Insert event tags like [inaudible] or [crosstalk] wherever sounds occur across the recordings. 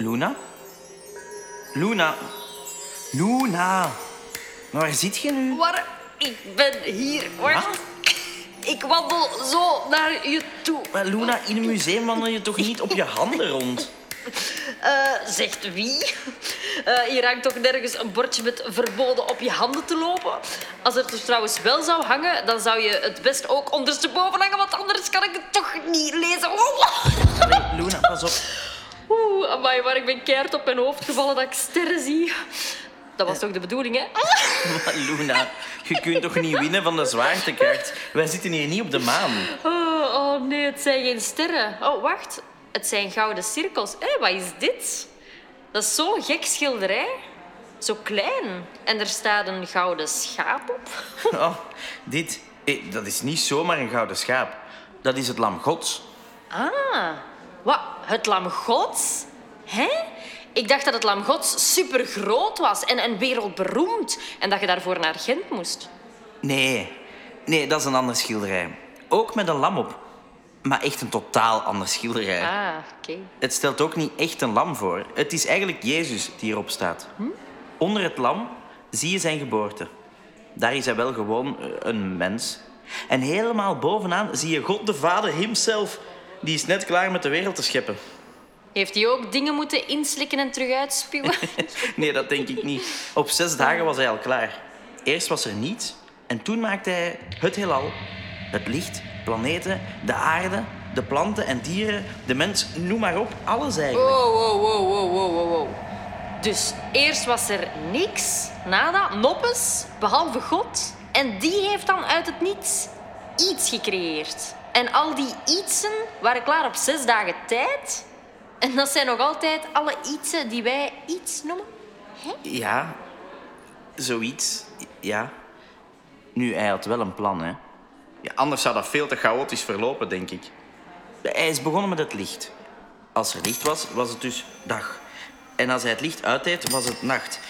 Luna? Luna? Luna? Waar zit je nu? Waar? Ik ben hier. Wat? Ik wandel zo naar je toe. Maar Luna, in een museum wandel je toch niet op je handen rond? [laughs] Eh, zegt wie? Eh, hier hangt toch nergens een bordje met verboden op je handen te lopen? Als het er trouwens wel zou hangen, dan zou je het best ook ondersteboven hangen, want anders kan ik het toch niet lezen. Allee, Luna, pas op. Amai, maar ik ben keihard op mijn hoofd gevallen dat ik sterren zie. Dat was toch de bedoeling, hè? [laughs] Maar Luna, je kunt toch niet winnen van de zwaartekracht? Wij zitten hier niet op de maan. Oh, oh nee, het zijn geen sterren. Oh, wacht. Het zijn gouden cirkels. Hé, wat is dit? Dat is zo'n gek schilderij. Zo klein. En er staat een gouden schaap op. [laughs] Oh, dit, eh, dat is niet zomaar een gouden schaap. Dat is het lam gods. Ah, wat? Het lam gods? Hè? Ik dacht dat het lam gods super groot was en, en wereldberoemd. En dat je daarvoor naar Gent moest. Nee, nee, dat is een ander schilderij. Ook met een lam op. Maar echt een totaal ander schilderij. Ah, oké. Het stelt ook niet echt een lam voor. Het is eigenlijk Jezus die hierop staat. Onder het lam zie je zijn geboorte. Daar is hij wel gewoon eh, een mens. En helemaal bovenaan zie je God de Vader himself. Die is net klaar met de wereld te scheppen. Heeft hij ook dingen moeten inslikken en terug uitspuwen? [laughs] Nee, dat denk ik niet. Op zes dagen was hij al klaar. Eerst was er niets en toen maakte hij het heelal. Het licht, planeten, de aarde, de planten en dieren, de mens, noem maar op, alles eigenlijk. Wow, wow, wow, wow, wow, wow, wow. Dus eerst was er niks, nada, noppes, behalve God. En die heeft dan uit het niets iets gecreëerd. En al die ietsen waren klaar op zes dagen tijd. En dat zijn nog altijd alle ietsen die wij iets noemen. Ja, zoiets, ja. Nu, hij had wel een plan, hè. Ja, anders zou dat veel te chaotisch verlopen, denk ik. Hij is begonnen met het licht. Als er licht was, was het dus dag. En als hij het licht uitdeed, was het nacht.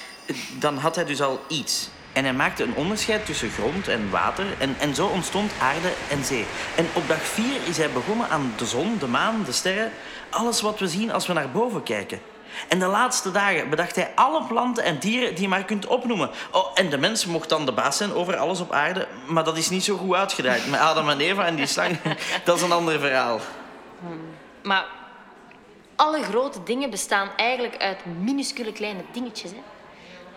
Dan had hij dus al iets. En hij maakte een onderscheid tussen grond en water. En, en zo ontstond aarde en zee. En op dag vier is hij begonnen aan de zon, de maan, de sterren. Alles wat we zien als we naar boven kijken. En de laatste dagen bedacht hij alle planten en dieren die je maar kunt opnoemen. Oh, en de mens mocht dan de baas zijn over alles op aarde. Maar dat is niet zo goed uitgedraaid. Met Adam en Eva en die slang, [laughs] dat is een ander verhaal. Maar alle grote dingen bestaan eigenlijk uit minuscule kleine dingetjes. Hè?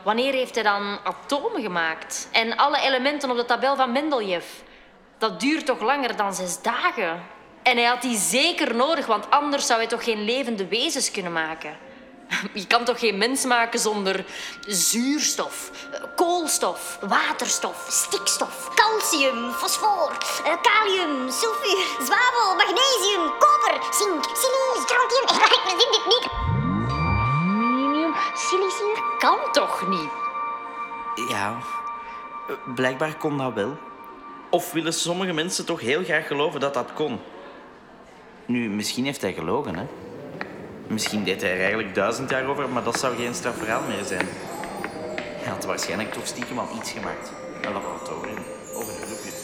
Wanneer heeft hij dan atomen gemaakt? En alle elementen op de tabel van Mendeleev? Dat duurt toch langer dan zes dagen? En hij had die zeker nodig, want anders zou hij toch geen levende wezens kunnen maken? [laughs] Je kan toch geen mens maken zonder zuurstof, koolstof, waterstof, stikstof, Calcium, fosfor, eh, kalium, sulfuur, zwavel, magnesium, koper, zink, silice, strontium. [laughs] Ik verzin dit niet. Silicium. kan toch niet? Ja, blijkbaar kon dat wel. Of willen sommige mensen toch heel graag geloven dat dat kon? Nu, misschien heeft hij gelogen, hè? Misschien deed hij er eigenlijk duizend jaar over, maar dat zou geen strafverhaal meer zijn. Hij had waarschijnlijk toch stiekem al iets gemaakt. Een laboratorium of een hulpje.